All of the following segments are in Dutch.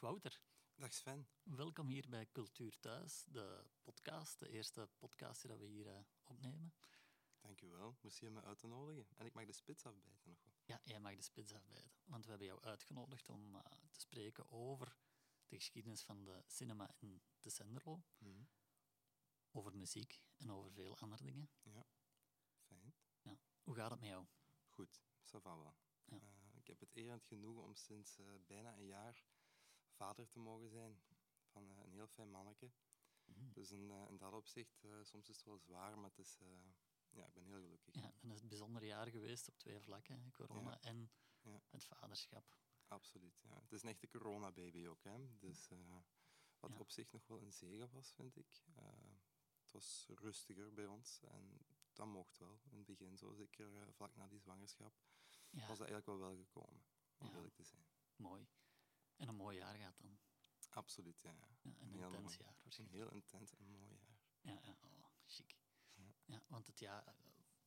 Dag Wouter. Dag Sven. Welkom hier bij Cultuur Thuis, de podcast, de eerste podcast die we hier uh, opnemen. Dankjewel. Merci om me uit te nodigen. En ik mag de spits afbijten nog wel. Ja, jij mag de spits afbijten. Want we hebben jou uitgenodigd om uh, te spreken over de geschiedenis van de cinema in de Senderlo. Mhm. Over muziek en over veel andere dingen. Ja, fijn. Ja. Hoe gaat het met jou? Goed, ça va wel. Ja. Uh, ik heb het eer en het genoegen om sinds uh, bijna een jaar vader te mogen zijn van uh, een heel fijn manneke. Mhm. Dus in, in dat opzicht, soms is het wel zwaar, maar het is, ja, ik ben heel gelukkig. Ja, dan is het een bijzonder jaar geweest op twee vlakken, corona Ja. en Ja. het vaderschap. Absoluut, ja. Het is een echte coronababy ook, hè. Dus wat Ja. op zich nog wel een zegen was, vind ik. het was rustiger bij ons en dat mocht wel in het begin zo. Zeker vlak na die zwangerschap was dat eigenlijk wel wel gekomen, om eerlijk te zijn. mooi. En een mooi jaar gaat dan. Absoluut, ja. ja. Ja, een heel intens mooi. jaar Een waarschijnlijk. heel intens en mooi jaar. Ja, ja oh, chic. Ja. Ja, want het jaar eh,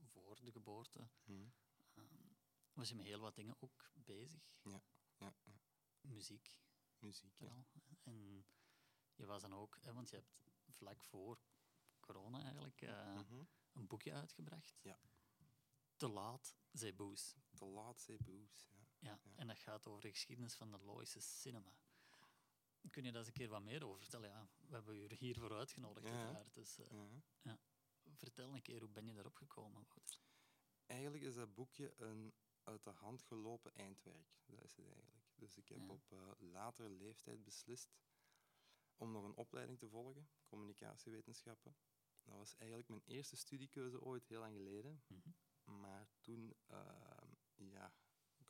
voor de geboorte Hm. ehm, was je met heel wat dingen ook bezig. Ja, ja, ja. Muziek Muziek, ja. En je was dan ook, hè, want je hebt vlak voor corona eigenlijk eh, Mhm. een boekje uitgebracht. Ja. Te laat, zei Boes. De laatste boos, ja. Ja, Ja. en dat gaat over de geschiedenis van de Loïse cinema. Kun je daar eens een keer wat meer over vertellen? Ja, we hebben u hiervoor uitgenodigd, Ja. Dus eh, ja. vertel een keer, hoe ben je daarop gekomen, Wouter? Eigenlijk is dat boekje een uit de hand gelopen eindwerk. Dat is het eigenlijk. Dus ik heb Ja. op eh, latere leeftijd beslist om nog een opleiding te volgen, communicatiewetenschappen. Dat was eigenlijk mijn eerste studiekeuze ooit, heel lang geleden. Mhm. Maar toen eh, ja,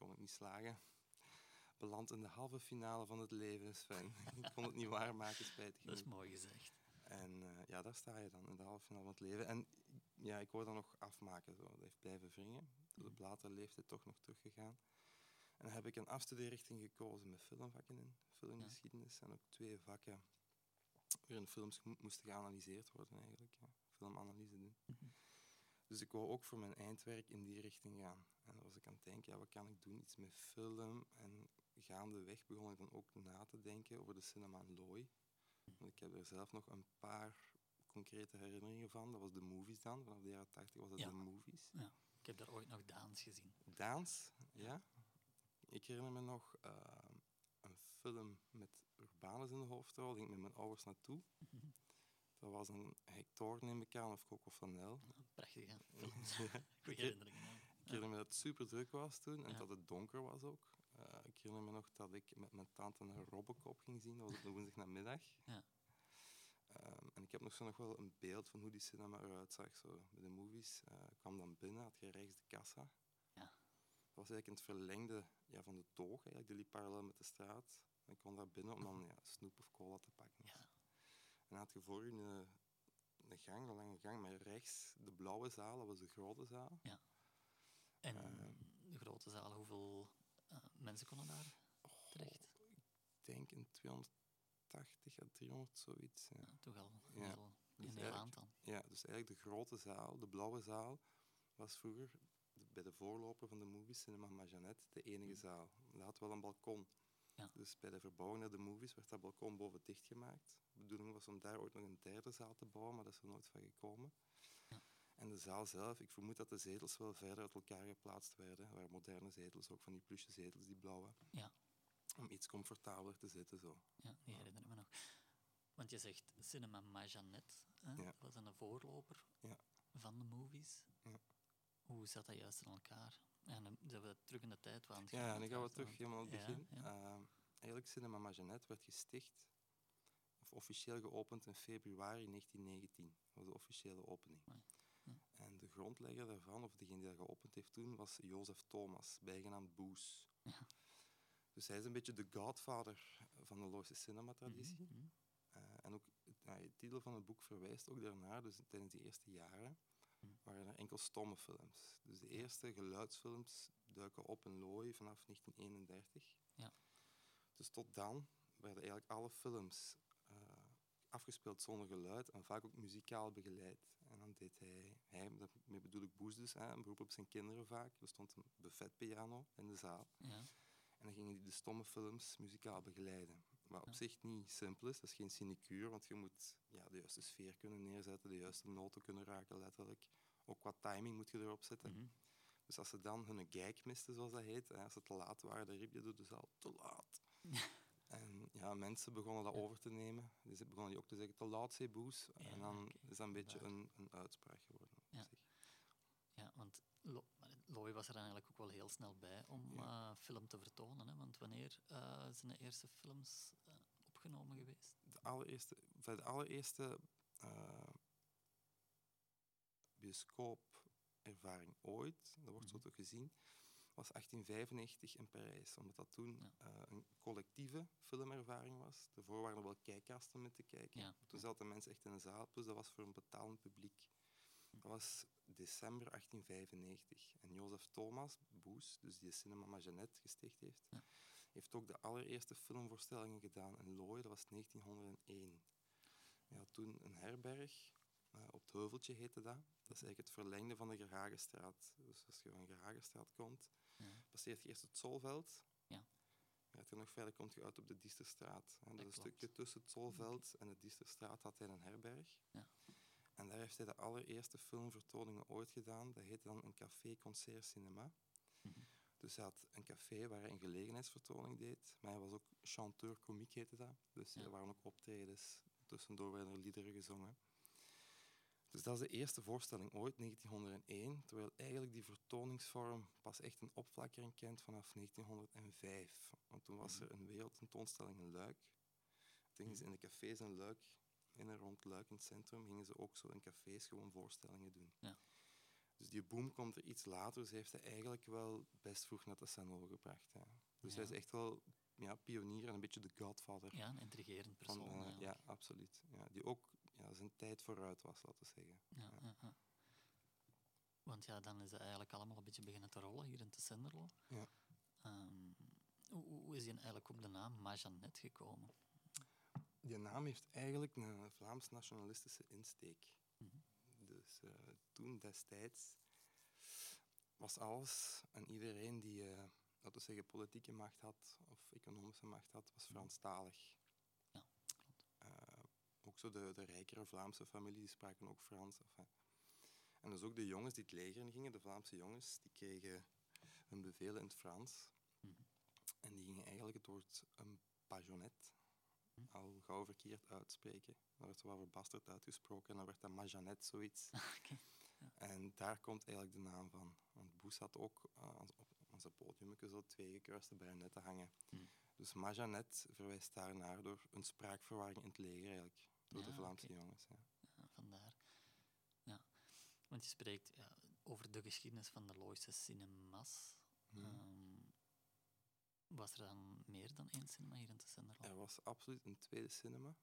kon ik niet slagen. Beland in de halve finale van het leven, Sven. ik kon het niet waarmaken, spijtig Dat is mooi gezegd. En eh, ja, daar sta je dan, in de halve finale van het leven. En ja, ik wou dat nog afmaken, zo. dat heeft blijven wringen. Dus op latere leeftijd toch nog teruggegaan. En dan heb ik een afstudeerrichting gekozen met filmvakken in, filmgeschiedenis. En ook twee vakken waarin films mo- moesten geanalyseerd worden eigenlijk. Ja. Filmanalyse doen. Mhm. Dus ik wou ook voor mijn eindwerk in die richting gaan. En dan was ik aan het denken, ja, wat kan ik doen? Iets met film. En gaandeweg begon ik dan ook na te denken over de cinema in Looi. Want ik heb er zelf nog een paar concrete herinneringen van. Dat was de movies dan. Vanaf de jaren 80 was dat Ja. de movies. Ja, ik heb daar ooit nog Daans gezien. Daans, ja. Ik herinner me nog eh, een film met Urbanus in de hoofdrol. Daar ging ik met mijn ouders naartoe. Dat was een Hector, neem ik aan, of Coco Flanel. Ja, Prachtige films. Ja. Goeie herinneringen. hè. Ik herinner me dat het super druk was toen en Ja. dat het donker was ook. Eh, ik herinner me nog dat ik met mijn tante naar Robocop ging zien. Dat was op een woensdagnamiddag. Ja. Ehm, en ik heb nog zo nog wel een beeld van hoe die cinema eruit zag. Zo, bij de movies ik kwam dan binnen, had je rechts de kassa. Ja. Dat was eigenlijk in het verlengde ja, van de toog. Eigenlijk. Die liep parallel met de straat. En ik kwam daar binnen om dan ja, snoep of cola te pakken. Ja. En dan had je voor je een, een gang, een lange gang, met rechts de blauwe zaal, dat was de grote zaal. ja. En Eh. de grote zaal, hoeveel eh, mensen konden daar terecht? Ik denk een 280 à 300, zoiets. Ja. Ja, toch al Ja. heel, een Dus heel eigenlijk- aantal. Ja, dus eigenlijk de grote zaal, de blauwe zaal, was vroeger bij de voorloper van de movie Cinema Majanet de enige zaal. Dat had wel een balkon. Ja. Dus bij de verbouwing naar de movies werd dat balkon boven dichtgemaakt. De bedoeling was om daar ooit nog een derde zaal te bouwen, maar dat is er nooit van gekomen. Ja. En de zaal zelf, ik vermoed dat de zetels wel verder uit elkaar geplaatst werden. Er waren moderne zetels, ook van die plusje zetels, die blauwe. Ja, Om iets comfortabeler te zitten zo. ja, die herinner ik me nog. Want je zegt Cinema Majanet, hè? Dat was een voorloper Ja. van de movies. Ja. Hoe zat dat juist in elkaar? En dan zijn we terug in de tijd. Want Ja, en dan gaan we terug helemaal aan het Ja, begin. ja. Eh, eigenlijk Cinema Majanet werd gesticht, of officieel geopend in februari 1919. Dat was de officiële opening. Ja. En de grondlegger daarvan, of degene die dat geopend heeft toen, was Jozef Thomas, bijgenaamd Boes. Ja. Dus hij is een beetje de godfather van de Loze cinema-traditie. Eh, en ook ja, de titel van het boek verwijst ook daarnaar. Dus tijdens die eerste jaren. Waren er enkel stomme films. Dus de eerste geluidsfilms duiken op in Looi vanaf 1931. Ja. Dus tot dan werden eigenlijk alle films eh, afgespeeld zonder geluid en vaak ook muzikaal begeleid. En dan deed hij, hij daarmee bedoel ik Boes dus, hè, een beroep op zijn kinderen vaak. Er stond een buffetpiano in de zaal. Ja. En dan gingen die de stomme films muzikaal begeleiden. Wat op Ja. zich niet simpel is, dat is geen sinecure, want je moet ja, de juiste sfeer kunnen neerzetten, de juiste noten kunnen raken, letterlijk. Ook qua timing moet je erop zetten. Mhm. Dus als ze dan hun gag misten, zoals dat heet, hè, als ze te laat waren, dan riep je dus al te laat. En ja, mensen begonnen dat over te nemen. Dus ze begonnen die ook te zeggen, te laat, zei Boes. Ja, en dan is dat een beetje een, een uitspraak geworden. op Ja. zich. Ja, want Lo maar Looi was er eigenlijk ook wel heel snel bij om Ja. eh, film te vertonen. Hè? Want wanneer eh, zijn de eerste films opgenomen geweest? De allereerste, enfin, de allereerste eh, bioscoopervaring ooit, dat wordt zo Mhm. toch gezien, was 1895 in Parijs. Omdat dat toen Ja. eh, een collectieve filmervaring was. Daarvoor waren er wel kijkkasten met te kijken. Ja, Toen zaten mensen echt in een zaal, plus dat was voor een betalend publiek. Dat was december 1895. En Jozef Thomas Boes, dus die Cinema Magenet gesticht heeft, Ja. Heeft ook de allereerste filmvoorstellingen gedaan in Looy. Dat was 1901. Ja, toen een herberg, eh, op het Heuveltje heette dat. Dat is eigenlijk het verlengde van de Geragenstraat. Dus als je van Geragenstraat komt, Ja. passeert je eerst het Zolveld. Ja. Er nog verder, komt je uit op de Diesterstraat. Hè. Dat een stukje tussen het Zolveld en de Diesterstraat had hij een herberg. Ja. En daar heeft hij de allereerste filmvertoningen ooit gedaan. Dat heette dan een café concert cinema. Mhm. Dus hij had een café waar hij een gelegenheidsvertoning deed. Maar hij was ook chanteur comique, heette dat. Dus Ja. er waren ook optredens. Tussendoor werden er liederen gezongen. Dus dat is de eerste voorstelling ooit, 1901. Terwijl eigenlijk die vertoningsvorm pas echt een opflakkering kent vanaf 1905. Want toen was Mhm. er een wereldtentoonstelling in Luik. Toen gingen ze in de cafés in Luik, in en rond Luik in het centrum, gingen ze ook zo in cafés gewoon voorstellingen doen. Ja. Dus die boom komt er iets later, dus hij heeft hij eigenlijk wel best vroeg naar de scène gebracht. Hè. Dus hij is echt wel ja, pionier en een beetje de godfather. Ja, een intrigerend persoon. eh, ja, absoluut. Ja, die ook ja, zijn tijd vooruit was, laten we zeggen. Ja, ja, ja. Want ja, dan is het eigenlijk allemaal een beetje beginnen te rollen hier in de Senderlo. Ja. Ehm, hoe, hoe is hij eigenlijk op de naam Majanet gekomen? Die naam heeft eigenlijk een Vlaams-nationalistische insteek. Mhm. Dus eh, toen destijds was alles en iedereen die, eh laten we zeggen, politieke macht had of economische macht had, was Franstalig. Ja, klopt. Eh, ook zo de, de rijkere Vlaamse familie, die spraken ook Frans. enfin. En dus ook de jongens die het leger in gingen, de Vlaamse jongens, die kregen hun bevelen in het Frans. Mhm. En die gingen eigenlijk het woord een pajonet Hm. al gauw verkeerd uitspreken. Dan werd wel verbasterd uitgesproken en dan werd dat majanet zoiets. Oké. En daar komt eigenlijk de naam van. Want Boes had ook eh, op zijn podium zo twee gekruiste bajonetten hangen. Hm. Dus majanet verwijst daarnaar door een spraakverwarring in het leger eigenlijk. Door de Ja, Vlaamse jongens. Ja. Ja, vandaar. Ja. Want je spreekt ja, over de geschiedenis van de Looise cinemas. Mhm. Ehm, was er dan meer dan één cinema hier in de Senderlo? Er was absoluut een tweede cinema.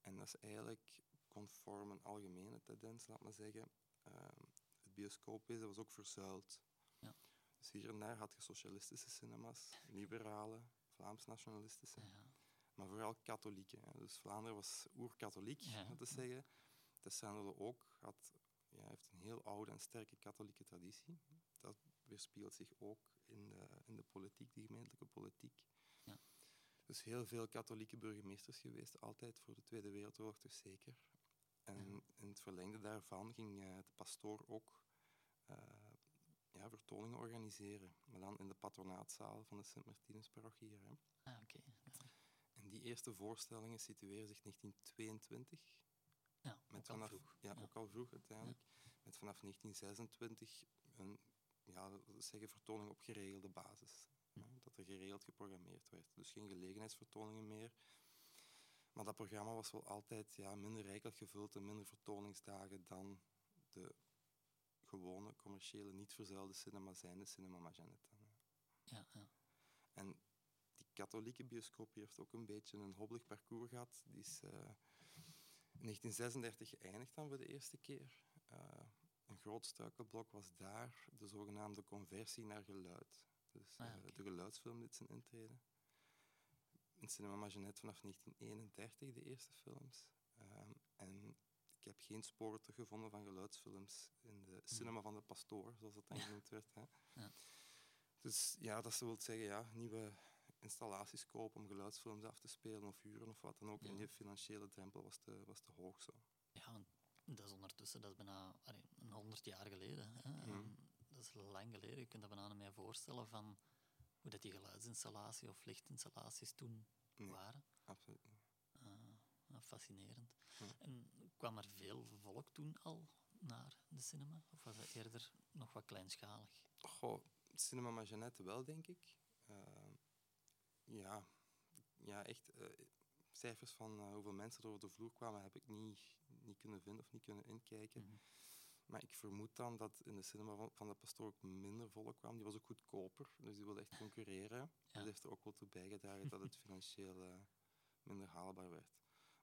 En dat is eigenlijk conform een algemene tendens, laat maar zeggen. Ehm, het bioscoopwezen was ook verzuild. Ja. Dus hier en daar had je socialistische cinema's, liberale, Vlaams-nationalistische. Ja. Maar vooral katholieke. Dus Vlaanderen was oer-katholiek, Ja, te zeggen. De Senderlo ook had, ja, heeft een heel oude en sterke katholieke traditie. Dat weerspiegelt zich ook in de, in de politiek, de gemeentelijke politiek. Ja. Dus heel veel katholieke burgemeesters geweest, altijd voor de Tweede Wereldoorlog dus zeker. In het verlengde daarvan ging eh, de pastoor ook eh, ja, vertoningen organiseren. Maar dan in de patronaatzaal van de Sint-Martinus-parochie hier. Hè. Ah, oké. Ja. En die eerste voorstellingen situeren zich 1922. Ja, Met ook al vanaf, vroeg. Ja, Ja. ook al vroeg uiteindelijk. Met vanaf 1926 een ja, zeggen, vertoning op geregelde basis. Hm. Dat er geregeld geprogrammeerd werd. Dus geen gelegenheidsvertoningen meer. Maar dat programma was wel altijd ja, minder rijkelijk gevuld en minder vertoningsdagen dan de gewone, commerciële, niet verzuilde cinema zijn, de Cinema hè. Ja, ja. En die katholieke bioscoop heeft ook een beetje een hobbelig parcours gehad. Die is eh, in 1936 geëindigd dan voor de eerste keer. Eh, een groot struikelblok was daar de zogenaamde conversie naar geluid. Dus Ah, eh, de geluidsfilm dit zijn intreden. In Cinema Magenet vanaf 1931 de eerste films. Ehm, en ik heb geen sporen teruggevonden van geluidsfilms in de cinema van de pastoor, zoals dat dan genoemd werd. Hè. Ja. Dus ja, dat wil zeggen, ja, nieuwe installaties kopen om geluidsfilms af te spelen of huren of wat dan ook. En die financiële drempel was te, was te hoog zo. Ja, want dat is ondertussen, dat is bijna allee, een honderd jaar geleden. Hè. En Dat is lang geleden. Je kunt dat bijna niet meer voorstellen van hoe dat die geluidsinstallatie of lichtinstallaties toen Nee. waren. Absoluut niet. Eh, ja, fascinerend. Ja. En kwam er veel volk toen al naar de cinema? Of was dat eerder nog wat kleinschalig? Goh, Cinema Magenette wel, denk ik. Eh, ja, ja, echt. eh, cijfers van eh, hoeveel mensen er over de vloer kwamen, heb ik niet, niet kunnen vinden of niet kunnen inkijken. Mhm. Maar ik vermoed dan dat in de cinema van, van de pastoor ook minder volk kwam. Die was ook goedkoper, dus die wilde echt concurreren. Dat heeft er ook wel toe bijgedragen dat het financieel eh, minder haalbaar werd.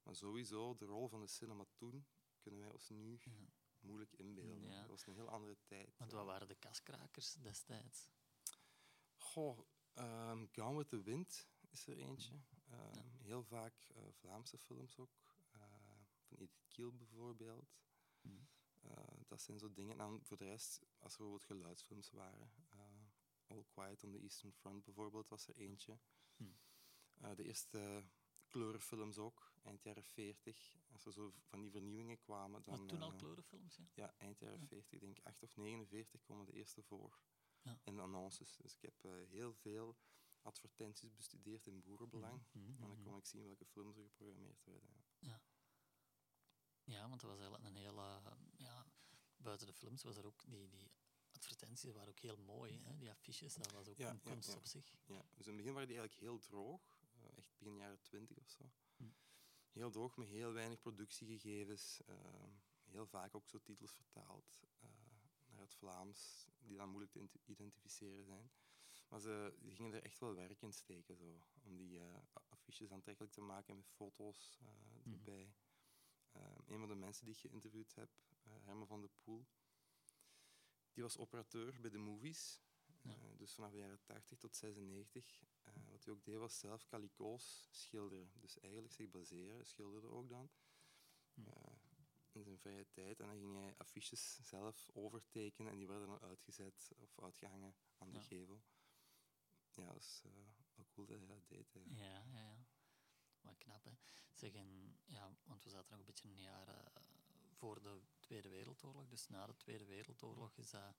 Maar sowieso, de rol van de cinema toen kunnen wij ons nu Ja. moeilijk inbeelden. Ja. Dat was een heel andere tijd. Want wat waren de kaskrakers destijds? Goh, ehm Gone with the Wind is er eentje. Ehm, Ja. Heel vaak eh, Vlaamse films ook. eh, van Edith Kiel bijvoorbeeld. Mhm. Eh, dat zijn zo dingen. En dan voor de rest, als er bijvoorbeeld geluidsfilms waren. eh, All Quiet on the Eastern Front bijvoorbeeld was er eentje. Hmm. Eh, de eerste kleurenfilms ook, eind jaren 40. Als er zo van die vernieuwingen kwamen, dan... Toen al kleurenfilms, ja? ja, eind jaren Ja. 40, denk ik 8 of 49 komen de eerste voor. Ja. In de annonces. Dus ik heb heel veel advertenties bestudeerd in boerenbelang. Mhm, En dan kon ik zien welke films er geprogrammeerd werden. ja. Ja, want dat was eigenlijk een hele... Buiten de films was er ook... Die, die advertenties waren ook heel mooi. Hè? Die affiches, dat was ook Ja, een kunst ja. op zich. Ja, dus in het begin waren die eigenlijk heel droog. eh, echt begin jaren 20 of zo. Hm. Heel droog, met heel weinig productiegegevens. eh, heel vaak ook zo titels vertaald eh, naar het Vlaams, die dan moeilijk te ident- identificeren zijn. Maar ze gingen er echt wel werk in steken, zo, om die affiches aantrekkelijk te maken met foto's Mhm. erbij. Een van de mensen die ik geïnterviewd heb, eh, Herman van de Poel, die was operateur bij de movies. Ja. Eh, dus vanaf de jaren 80 tot 96. Eh, wat hij ook deed was zelf calico's schilderen. Dus eigenlijk zich baseren, schilderde ook dan. Hm. in zijn vrije tijd. En dan ging hij affiches zelf overtekenen en die werden dan uitgezet of uitgehangen aan de Ja. gevel. Ja, dat is wel cool dat hij dat deed. Ja, ja, ja. Wat knap, hè. Zeg, en, ja, want we zaten nog een beetje in de jaren eh, voor de Tweede Wereldoorlog. Dus na de Tweede Wereldoorlog is dat,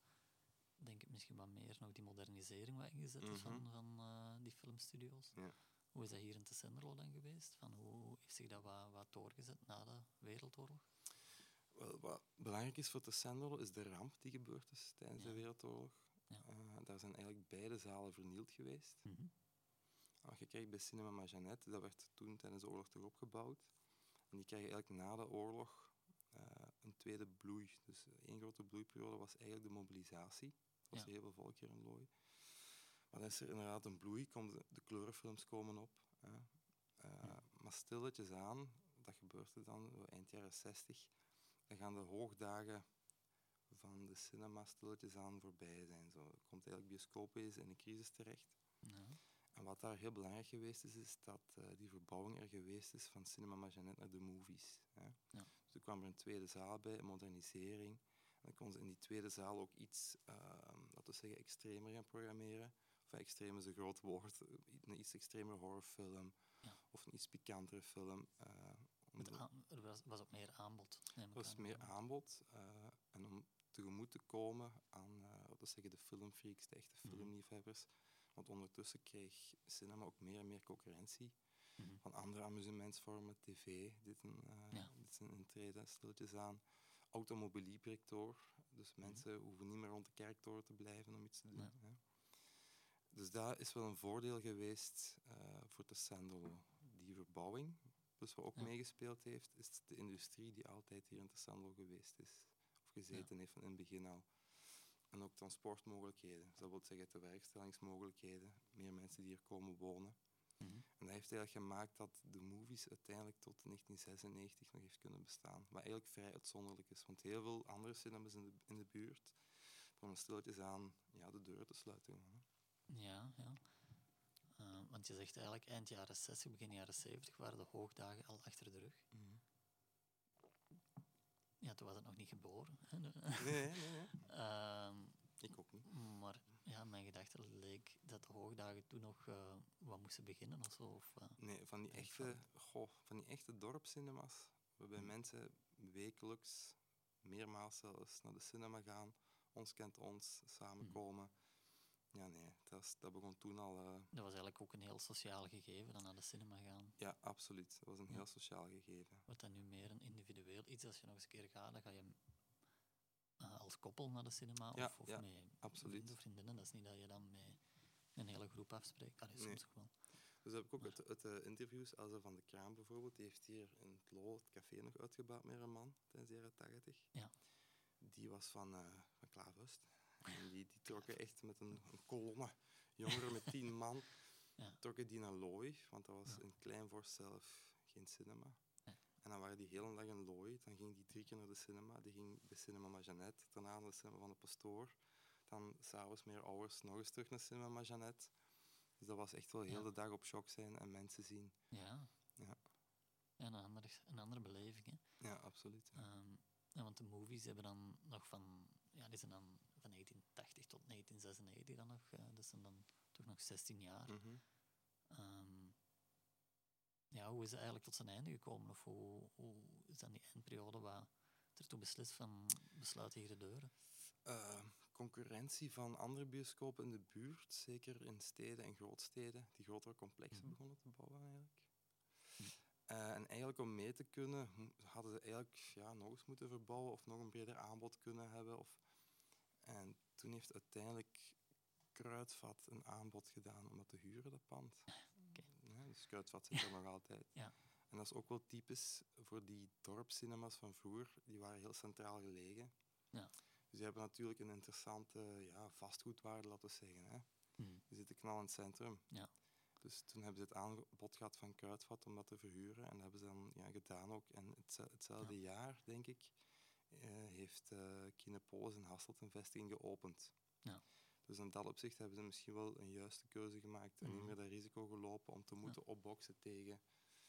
denk ik, misschien wat meer nog die modernisering wat ingezet is van, Mhm. van eh, die filmstudio's. Ja. Hoe is dat hier in Tessenderlo dan geweest? Van hoe heeft zich dat wat, wat doorgezet na de Wereldoorlog? Wel, wat belangrijk is voor Tessenderlo is de ramp die gebeurd is tijdens Ja. de Wereldoorlog. Ja. Eh, daar zijn eigenlijk beide zalen vernield geweest. Wat je krijgt bij Cinema Majanet, dat werd toen tijdens de oorlog toch opgebouwd. En die krijgen eigenlijk na de oorlog eh, een tweede bloei. Dus één grote bloeiperiode was eigenlijk de mobilisatie. Er was Ja. heel veel volk hier in Looi. Maar dan is er inderdaad een bloei, komt de, de kleurenfilms komen op. Hè. Eh, Ja. Maar stilletjes aan, dat gebeurt er dan eind jaren 60, dan gaan de hoogdagen van de cinema stilletjes aan voorbij zijn. Zo komt eigenlijk bioscoop eens in een crisis terecht. Ja. En wat daar heel belangrijk geweest is, is dat eh, die verbouwing er geweest is van Cinema Majanet naar de movies. Hè. Ja. Dus er kwam er een tweede zaal bij, een modernisering. En dan kon ze in die tweede zaal ook iets, eh, laten we zeggen, extremer gaan programmeren. Of extreem is een groot woord, een iets extremer horrorfilm Ja. of een iets pikantere film. aan- er was, was ook meer aanbod. er was meer aanbod. eh, en om tegemoet te komen aan laten we zeggen, de filmfreaks, de echte Mhm. filmliefhebbers. Want ondertussen kreeg cinema ook meer en meer concurrentie Mhm. van andere amusementsvormen, tv, dit, een, eh, Ja. dit is een intrede, stilletjes aan. Automobilie breekt door, dus mensen hoeven niet meer rond de kerktoren te blijven om iets te doen. Ja. Hè. Dus dat is wel een voordeel geweest eh, voor de. Die verbouwing, dus wat ook Ja. meegespeeld heeft, is de industrie die altijd hier in de Sandolo geweest is. Of gezeten heeft van in het begin al. En ook transportmogelijkheden. Dus dat wil zeggen tewerkstellingsmogelijkheden. Meer mensen die hier komen wonen. Mhm. En dat heeft eigenlijk gemaakt dat de movies uiteindelijk tot 1996 nog heeft kunnen bestaan. Wat eigenlijk vrij uitzonderlijk is, want heel veel andere cinemas in de, in de buurt begonnen stilletjes aan ja, de deuren te sluiten. Ja, ja. Eh, want je zegt eigenlijk eind jaren 60, begin jaren 70 waren de hoogdagen al achter de rug. Ja, toen was het nog niet geboren. hè. Nee, nee. Ehm, Ik ook niet. maar ja, mijn gedachte leek dat de je toen nog eh, wat moest beginnen of zo? Of, eh, Nee, van die, echte, goh, van die echte dorpscinema's, waarbij Hm. mensen wekelijks, meermaals zelfs, naar de cinema gaan, ons kent ons, samenkomen. Ja, nee, dat, is, dat begon toen al. eh, dat was eigenlijk ook een heel sociaal gegeven, dan naar de cinema gaan. ja, absoluut. Dat was een Ja. heel sociaal gegeven. Wat dan nu meer een individueel iets, als je nog eens een keer gaat, dan ga je eh, als koppel naar de cinema Ja, of, of ja, met absoluut. vrienden of vriendinnen. Dat is niet dat je dan met een hele groep afspreekt. Allee, Nee. soms ook wel. Dus heb ik ook Maar- uit, uit de interviews, Elsa van de Kraam bijvoorbeeld, die heeft hier in het Lo het café nog uitgebouwd met een man tijdens de jaren 80. Ja. Die was van, eh van Klaavust. En die, die trokken echt met een, een kolonne jongeren met tien man. Ja. Trokken die naar Looi, want dat was Ja. in Kleinvorst zelf geen cinema. En dan waren die heel dag in Looi. Dan ging die drie keer naar de cinema. Die ging bij Cinema Majanet, daarna naar de cinema van de Pastoor. Dan s'avonds meer ouders nog eens terug naar Cinema Majanet. Dus dat was echt wel heel de dag op shock zijn en mensen zien. Ja. Ja. Ja, een, andere, een andere beleving. Hè. Ja, absoluut. ja. Ehm, ja, want de movies hebben dan nog van, ja, die zijn dan van 1980 tot 1996 dan nog, eh dat zijn dan toch nog 16 jaar. Mhm. Ehm, ja, hoe is het eigenlijk tot zijn einde gekomen? Of hoe, hoe is dan die eindperiode waar ertoe beslist van besluiten hier de deuren? Eh, concurrentie van andere bioscopen in de buurt, zeker in steden en grootsteden, die grotere complexen Mhm. begonnen te bouwen eigenlijk. Mhm. Eh, en eigenlijk om mee te kunnen, hadden ze eigenlijk ja, nog eens moeten verbouwen of nog een breder aanbod kunnen hebben. Of... En toen heeft uiteindelijk Kruidvat een aanbod gedaan om dat te huren, dat pand. Ja, dus Kruidvat zit er nog altijd. Ja. En dat is ook wel typisch voor die dorpscinema's van vroeger. Die waren heel centraal gelegen. Ja. Dus die hebben natuurlijk een interessante ja, vastgoedwaarde, laten we zeggen. Hè. Hm. Die zitten knal in het centrum. Ja. Dus toen hebben ze het aanbod gehad van Kruidvat om dat te verhuren. En dat hebben ze dan ja, gedaan ook. En hetze- hetzelfde jaar, denk ik, heeft uh, Kinepolis in Hasselt een vestiging geopend. Ja. Dus in dat opzicht hebben ze misschien wel een juiste keuze gemaakt en niet Mhm. meer dat risico gelopen om te moeten opboksen tegen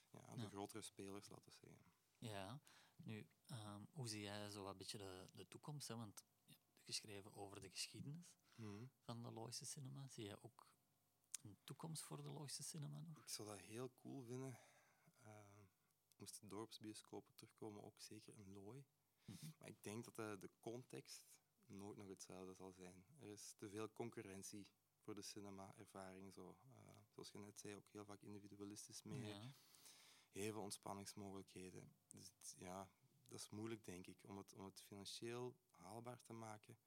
ja, de Ja. grotere spelers, laten we zeggen. Ja, nu, ehm, hoe zie jij zo een beetje de, de toekomst? Hè? Want je hebt geschreven over de geschiedenis Mhm. van de Logische cinema. Zie jij ook een toekomst voor de Logische cinema nog? Ik zou dat heel cool vinden. Uh, moesten dorpsbioscopen terugkomen, ook zeker in Looi. Mhm. Maar ik denk dat de, de context nooit nog hetzelfde zal zijn. Er is te veel concurrentie voor de cinema-ervaring. Zo. Uh, zoals je net zei, ook heel vaak individualistisch meer. Ja. Heel veel ontspanningsmogelijkheden. Dus het- ja, dat is moeilijk, denk ik. Om het, om het financieel haalbaar te maken,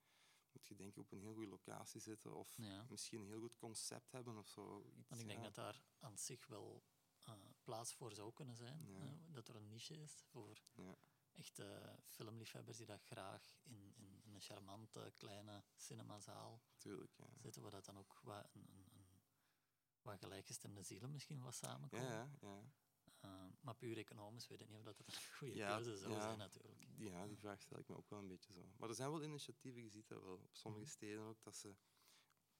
moet je denk ik op een heel goede locatie zitten. Of Ja. misschien een heel goed concept hebben of zo. Iets, Want ik denk ja. dat daar aan zich wel eh, plaats voor zou kunnen zijn. Dat er een niche is voor Ja. Echte filmliefhebbers die dat graag in, in, in een charmante kleine cinemazaal Tuurlijk, ja. zitten, waar dat dan ook wat, een, een, een, wat gelijkgestemde zielen misschien wat samenkomen. Ja, ja, ja. Eh, maar puur economisch weet ik niet of dat, dat een goede Ja, keuze zou ja. zijn natuurlijk. Ja, die vraag stel ik me ook wel een beetje zo. Maar er zijn wel initiatieven, je ziet dat wel op sommige Mhm. steden ook, dat ze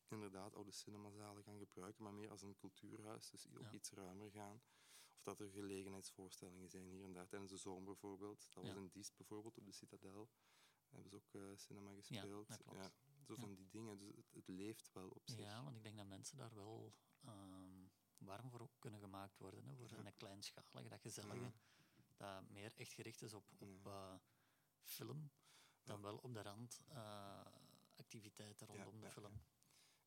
inderdaad oude cinemazalen gaan gebruiken, maar meer als een cultuurhuis, dus ook Ja. iets ruimer gaan. Dat er gelegenheidsvoorstellingen zijn hier en daar, tijdens de zomer bijvoorbeeld. Dat was Ja. in Diest bijvoorbeeld, op de Citadel. Hebben ze ook eh, cinema gespeeld. dat klopt. zo Ja. van die dingen. Dus het, het leeft wel op zich. Ja, want ik denk dat mensen daar wel ehm, warm voor kunnen gemaakt worden. Hè, voor Ja. een kleinschalige, dat gezellige, Ja. dat meer echt gericht is op, op Ja. eh, film, dan Ja. wel op de rand eh, activiteiten Ja, rondom de ja, ja. film.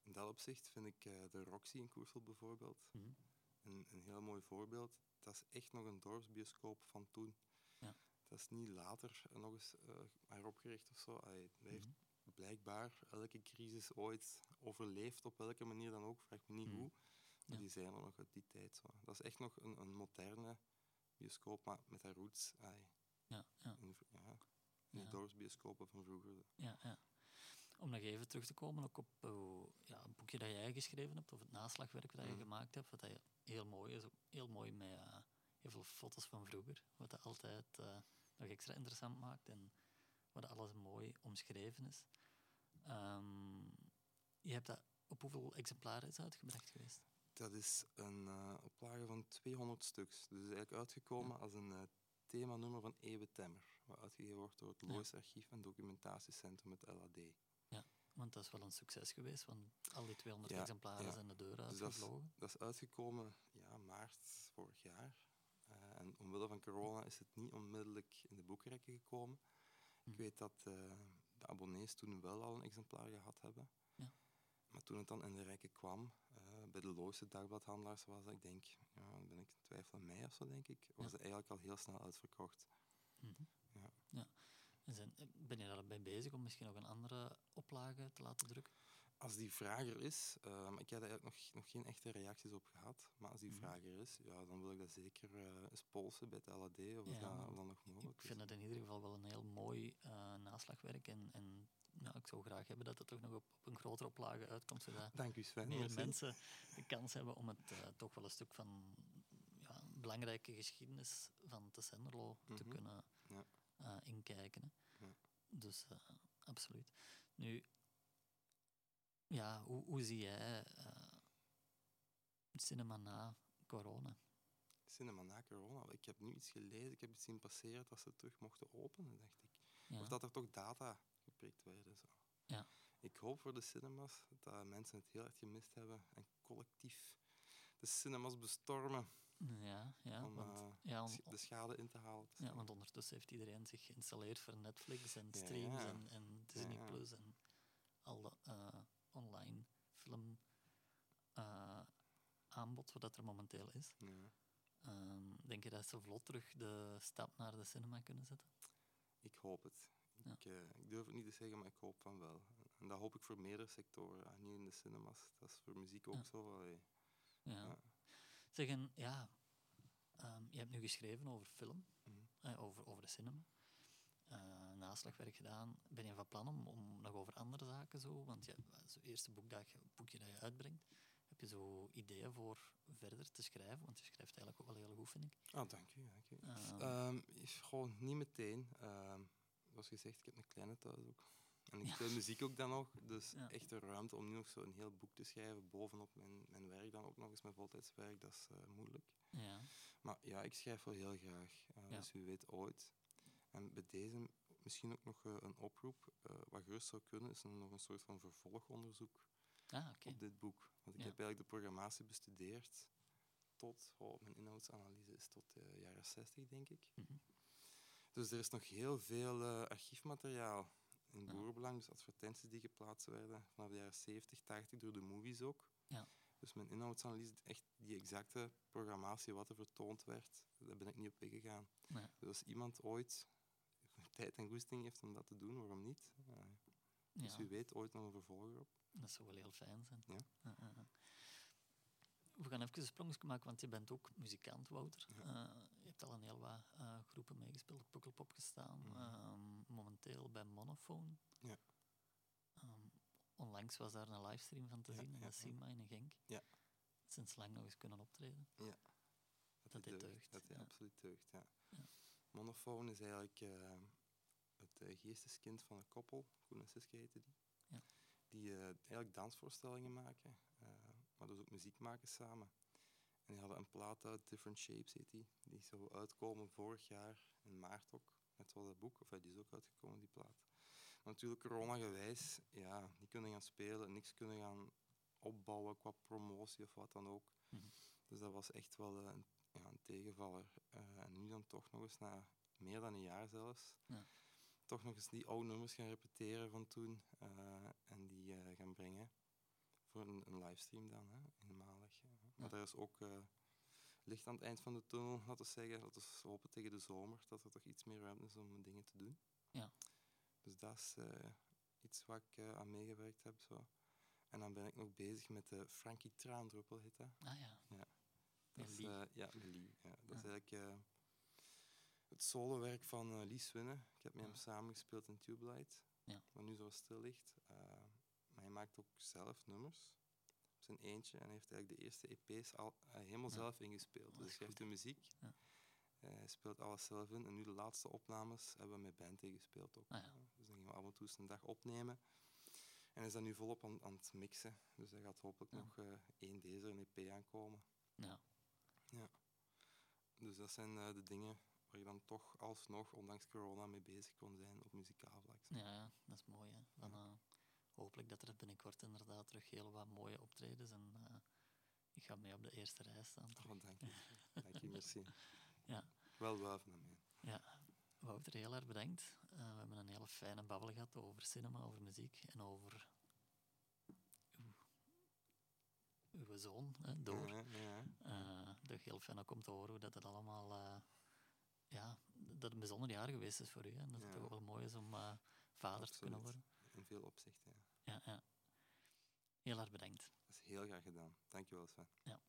In dat opzicht vind ik de Roxy in Koersel bijvoorbeeld Mhm. een, een heel mooi voorbeeld. Dat is echt nog een dorpsbioscoop van toen. Ja. Dat is niet later nog eens eh heropgericht of zo. Allee, dat heeft Mhm. blijkbaar elke crisis ooit overleefd, op welke manier dan ook. Vraag me niet Mhm. hoe. Maar Ja. die zijn er nog uit die tijd. Zo. Dat is echt nog een, een moderne bioscoop, maar met haar roots allee, Ja, ja, in, ja, de dorpsbioscopen van vroeger. ja, ja. Om nog even terug te komen ook op eh, ja, een boekje dat jij geschreven hebt, of het naslagwerk dat je Mhm. gemaakt hebt, wat dat heel mooi is. ook Heel mooi met eh, heel veel foto's van vroeger, wat dat altijd eh, nog extra interessant maakt en waar alles mooi omschreven is. Ehm, je hebt dat op hoeveel exemplaren is uitgebracht geweest? Dat is een eh, oplage van 200 stuks. Dus eigenlijk uitgekomen als een uh, themanummer van Ewe Temmer. Wat uitgegeven wordt door het Ja. Lois Archief en Documentatiecentrum, het LAD. Want dat is wel een succes geweest, want al die 200 Ja, exemplaren ja. zijn de deur Dus dat is, uitgevlogen. dat is uitgekomen ja, maart vorig jaar. Eh, en omwille van corona is het niet onmiddellijk in de boekrekken gekomen. Hm. Ik weet dat eh, de abonnees toen wel al een exemplaar gehad hebben. Ja. Maar toen het dan in de rekken kwam, eh, bij de Loosse dagbladhandelaars was dat, ik denk, ja, ben ik in twijfel mei of zo, denk ik, was het eigenlijk al heel snel uitverkocht. Mhm. Zijn, ben je daarbij bezig om misschien nog een andere oplage te laten drukken? Als die vraag er is, eh, maar ik heb daar eigenlijk nog, nog geen echte reacties op gehad, maar als die Mhm. vraag er is, ja, dan wil ik dat zeker eh, eens polsen bij het LAD, of Ja, dat, dat nog mogelijk Ik vind het in ieder geval wel een heel mooi eh, naslagwerk. En, en ja, ik zou graag hebben dat het toch nog op, op een grotere oplage uitkomt, zodat Dank u Sven. meer mensen de kans hebben om het eh, toch wel een stuk van ja, belangrijke geschiedenis van de Senderlo te Mhm. kunnen Ja. Eh, inkijken. hè. Ja. Dus eh, absoluut. Nu, ja, hoe, hoe zie jij eh, cinema na corona? Cinema na corona. Ik heb nu iets gelezen, ik heb iets zien passeren dat ze terug mochten openen, dacht ik. Ja. Of dat er toch data geprikt werden. Zo. Ja. Ik hoop voor de cinemas dat mensen het heel erg gemist hebben en collectief de cinemas bestormen ja, ja, om want, eh, ja, om- de schade in te halen. Ja, want ondertussen heeft iedereen zich geïnstalleerd voor Netflix en streams ja. en, en Disney. Plus en al dat eh, online film eh, aanbod wat er momenteel is. Ja. Ehm, denk je dat ze vlot terug de stap naar de cinema kunnen zetten? Ik hoop het. Ik, ik durf het niet te zeggen, maar ik hoop van wel. En dat hoop ik voor meerdere sectoren, niet in de cinemas. Dat is voor muziek ook zo. allee. Ja. Zeggen, ja, ehm, je hebt nu geschreven over film, Mhm. eh, over, over de cinema. naslagwerk gedaan. Ben je van plan om, om nog over andere zaken zo? Want je, het eerste boek dat je, boekje dat je uitbrengt, heb je zo ideeën voor verder te schrijven? Want je schrijft eigenlijk ook wel heel goed, vind ik. Ah, dank u. Dank u. Ehm, Ehm, gewoon niet meteen. Ehm, zoals gezegd, ik heb een kleine thuis ook. En ik Ja. speel muziek ook dan nog. Dus Ja. echt de ruimte om nu nog zo een heel boek te schrijven, bovenop mijn, mijn werk dan ook nog eens, mijn voltijdswerk, dat is eh, moeilijk. ja, Maar ja, ik schrijf wel heel graag. Eh. Dus wie weet ooit. En bij deze misschien ook nog eh, een oproep. wat gerust zou kunnen, is nog een soort van vervolgonderzoek ah, op dit boek. Want ik heb eigenlijk de programmatie bestudeerd tot, oh, mijn inhoudsanalyse is tot de jaren 60, denk ik. Mhm. Dus er is nog heel veel archiefmateriaal in boerenbelang. Dus advertenties die geplaatst werden vanaf de jaren 70, 80 door de movies ook. Ja. Dus mijn inhoudsanalyse, echt die exacte programmatie wat er vertoond werd, daar ben ik niet op ingegaan. Nee. Dus als iemand ooit tijd en goesting heeft om dat te doen, waarom niet? Eh, dus Ja, wie weet ooit nog een vervolger op. dat zou wel heel fijn zijn. Ja. We gaan even een maken, want je bent ook muzikant, Wouter. Ja. Eh, hebt al een heel wat eh, groepen meegespeeld, op Pukkelpop gestaan. Ehm, momenteel bij Monophone. Ja. Ehm, onlangs was daar een livestream van te Ja, zien in ja, de SEMA in Genk. Ja. Sinds lang nog eens kunnen optreden. Dat die dit deugt, Dat ja. absoluut deugt, ja. Ja. Monofoon is eigenlijk eh, het eh, geesteskind van een koppel, Koen en Siske heette die. Ja. Die eigenlijk dansvoorstellingen maken, maar dus ook muziek maken samen. En die hadden een plaat uit, Different Shapes heet die. Die zou uitkomen vorig jaar in maart ook, net zoals dat boek. Of ja, die is ook uitgekomen, die plaat. Maar natuurlijk corona-gewijs, ja, niet kunnen gaan spelen, niks kunnen gaan opbouwen qua promotie of wat dan ook. Mhm. Dus dat was echt wel eh, een, ja, een tegenvaller. Eh, en nu dan toch nog eens na meer dan een jaar zelfs, Ja. toch nog eens die oude nummers gaan repeteren van toen eh, en die eh, gaan voor een, een livestream dan, hè, eenmalig. eh. Maar Ja. er is ook eh, licht aan het eind van de tunnel, laten we zeggen. Dat is hopen tegen de zomer, dat er toch iets meer ruimte is om dingen te doen. Ja. Dus dat is eh, iets waar ik eh, aan meegewerkt heb. Zo. En dan ben ik nog bezig met de Frankie Traandruppel, heet dat. Ah ja. Ja. Dat is, ja, Lee. Ja, dat is eigenlijk het solowerk van eh, Lee Swinne. Ik heb met hem Ja. samengespeeld in Tube Light, Ja. wat nu zo stil ligt. Hij maakt ook zelf nummers op zijn eentje en hij heeft eigenlijk de eerste EP's al eh, helemaal Ja. zelf ingespeeld. dus is hij schrijft de muziek, Ja. eh, hij speelt alles zelf in en nu de laatste opnames hebben we met band ingespeeld ook. Ah ja. Eh, dus dan gingen we af en toe eens een dag opnemen. En hij is dan nu volop aan, aan het mixen. Dus er gaat hopelijk Ja. nog één deze een EP aankomen. Ja. Dus dat zijn de dingen waar je dan toch alsnog, ondanks corona, mee bezig kon zijn op muzikaal vlak. Ja, ja, dat is mooi. Hè. Dan hopelijk dat er binnenkort inderdaad terug heel wat mooie optredens en eh, ik ga mee op de eerste rij staan. terug. Oh, dank je. Dank je, merci. Ja. Wel wuiven mij. Ja, Wouter, heel erg bedankt. Eh, we hebben een hele fijne babbel gehad over cinema, over muziek en over uw, uw zoon, hè, Door. Ja, ja. Dat heel fijn ook om te horen hoe dat het allemaal... eh, ja, dat een bijzonder jaar geweest is voor u. hè, En dat het Ja. ook wel mooi is om vader te kunnen worden. In veel opzichten, ja. Ja, ja. Heel erg bedankt. Dat is heel graag gedaan. Dank je wel, Sven. Ja.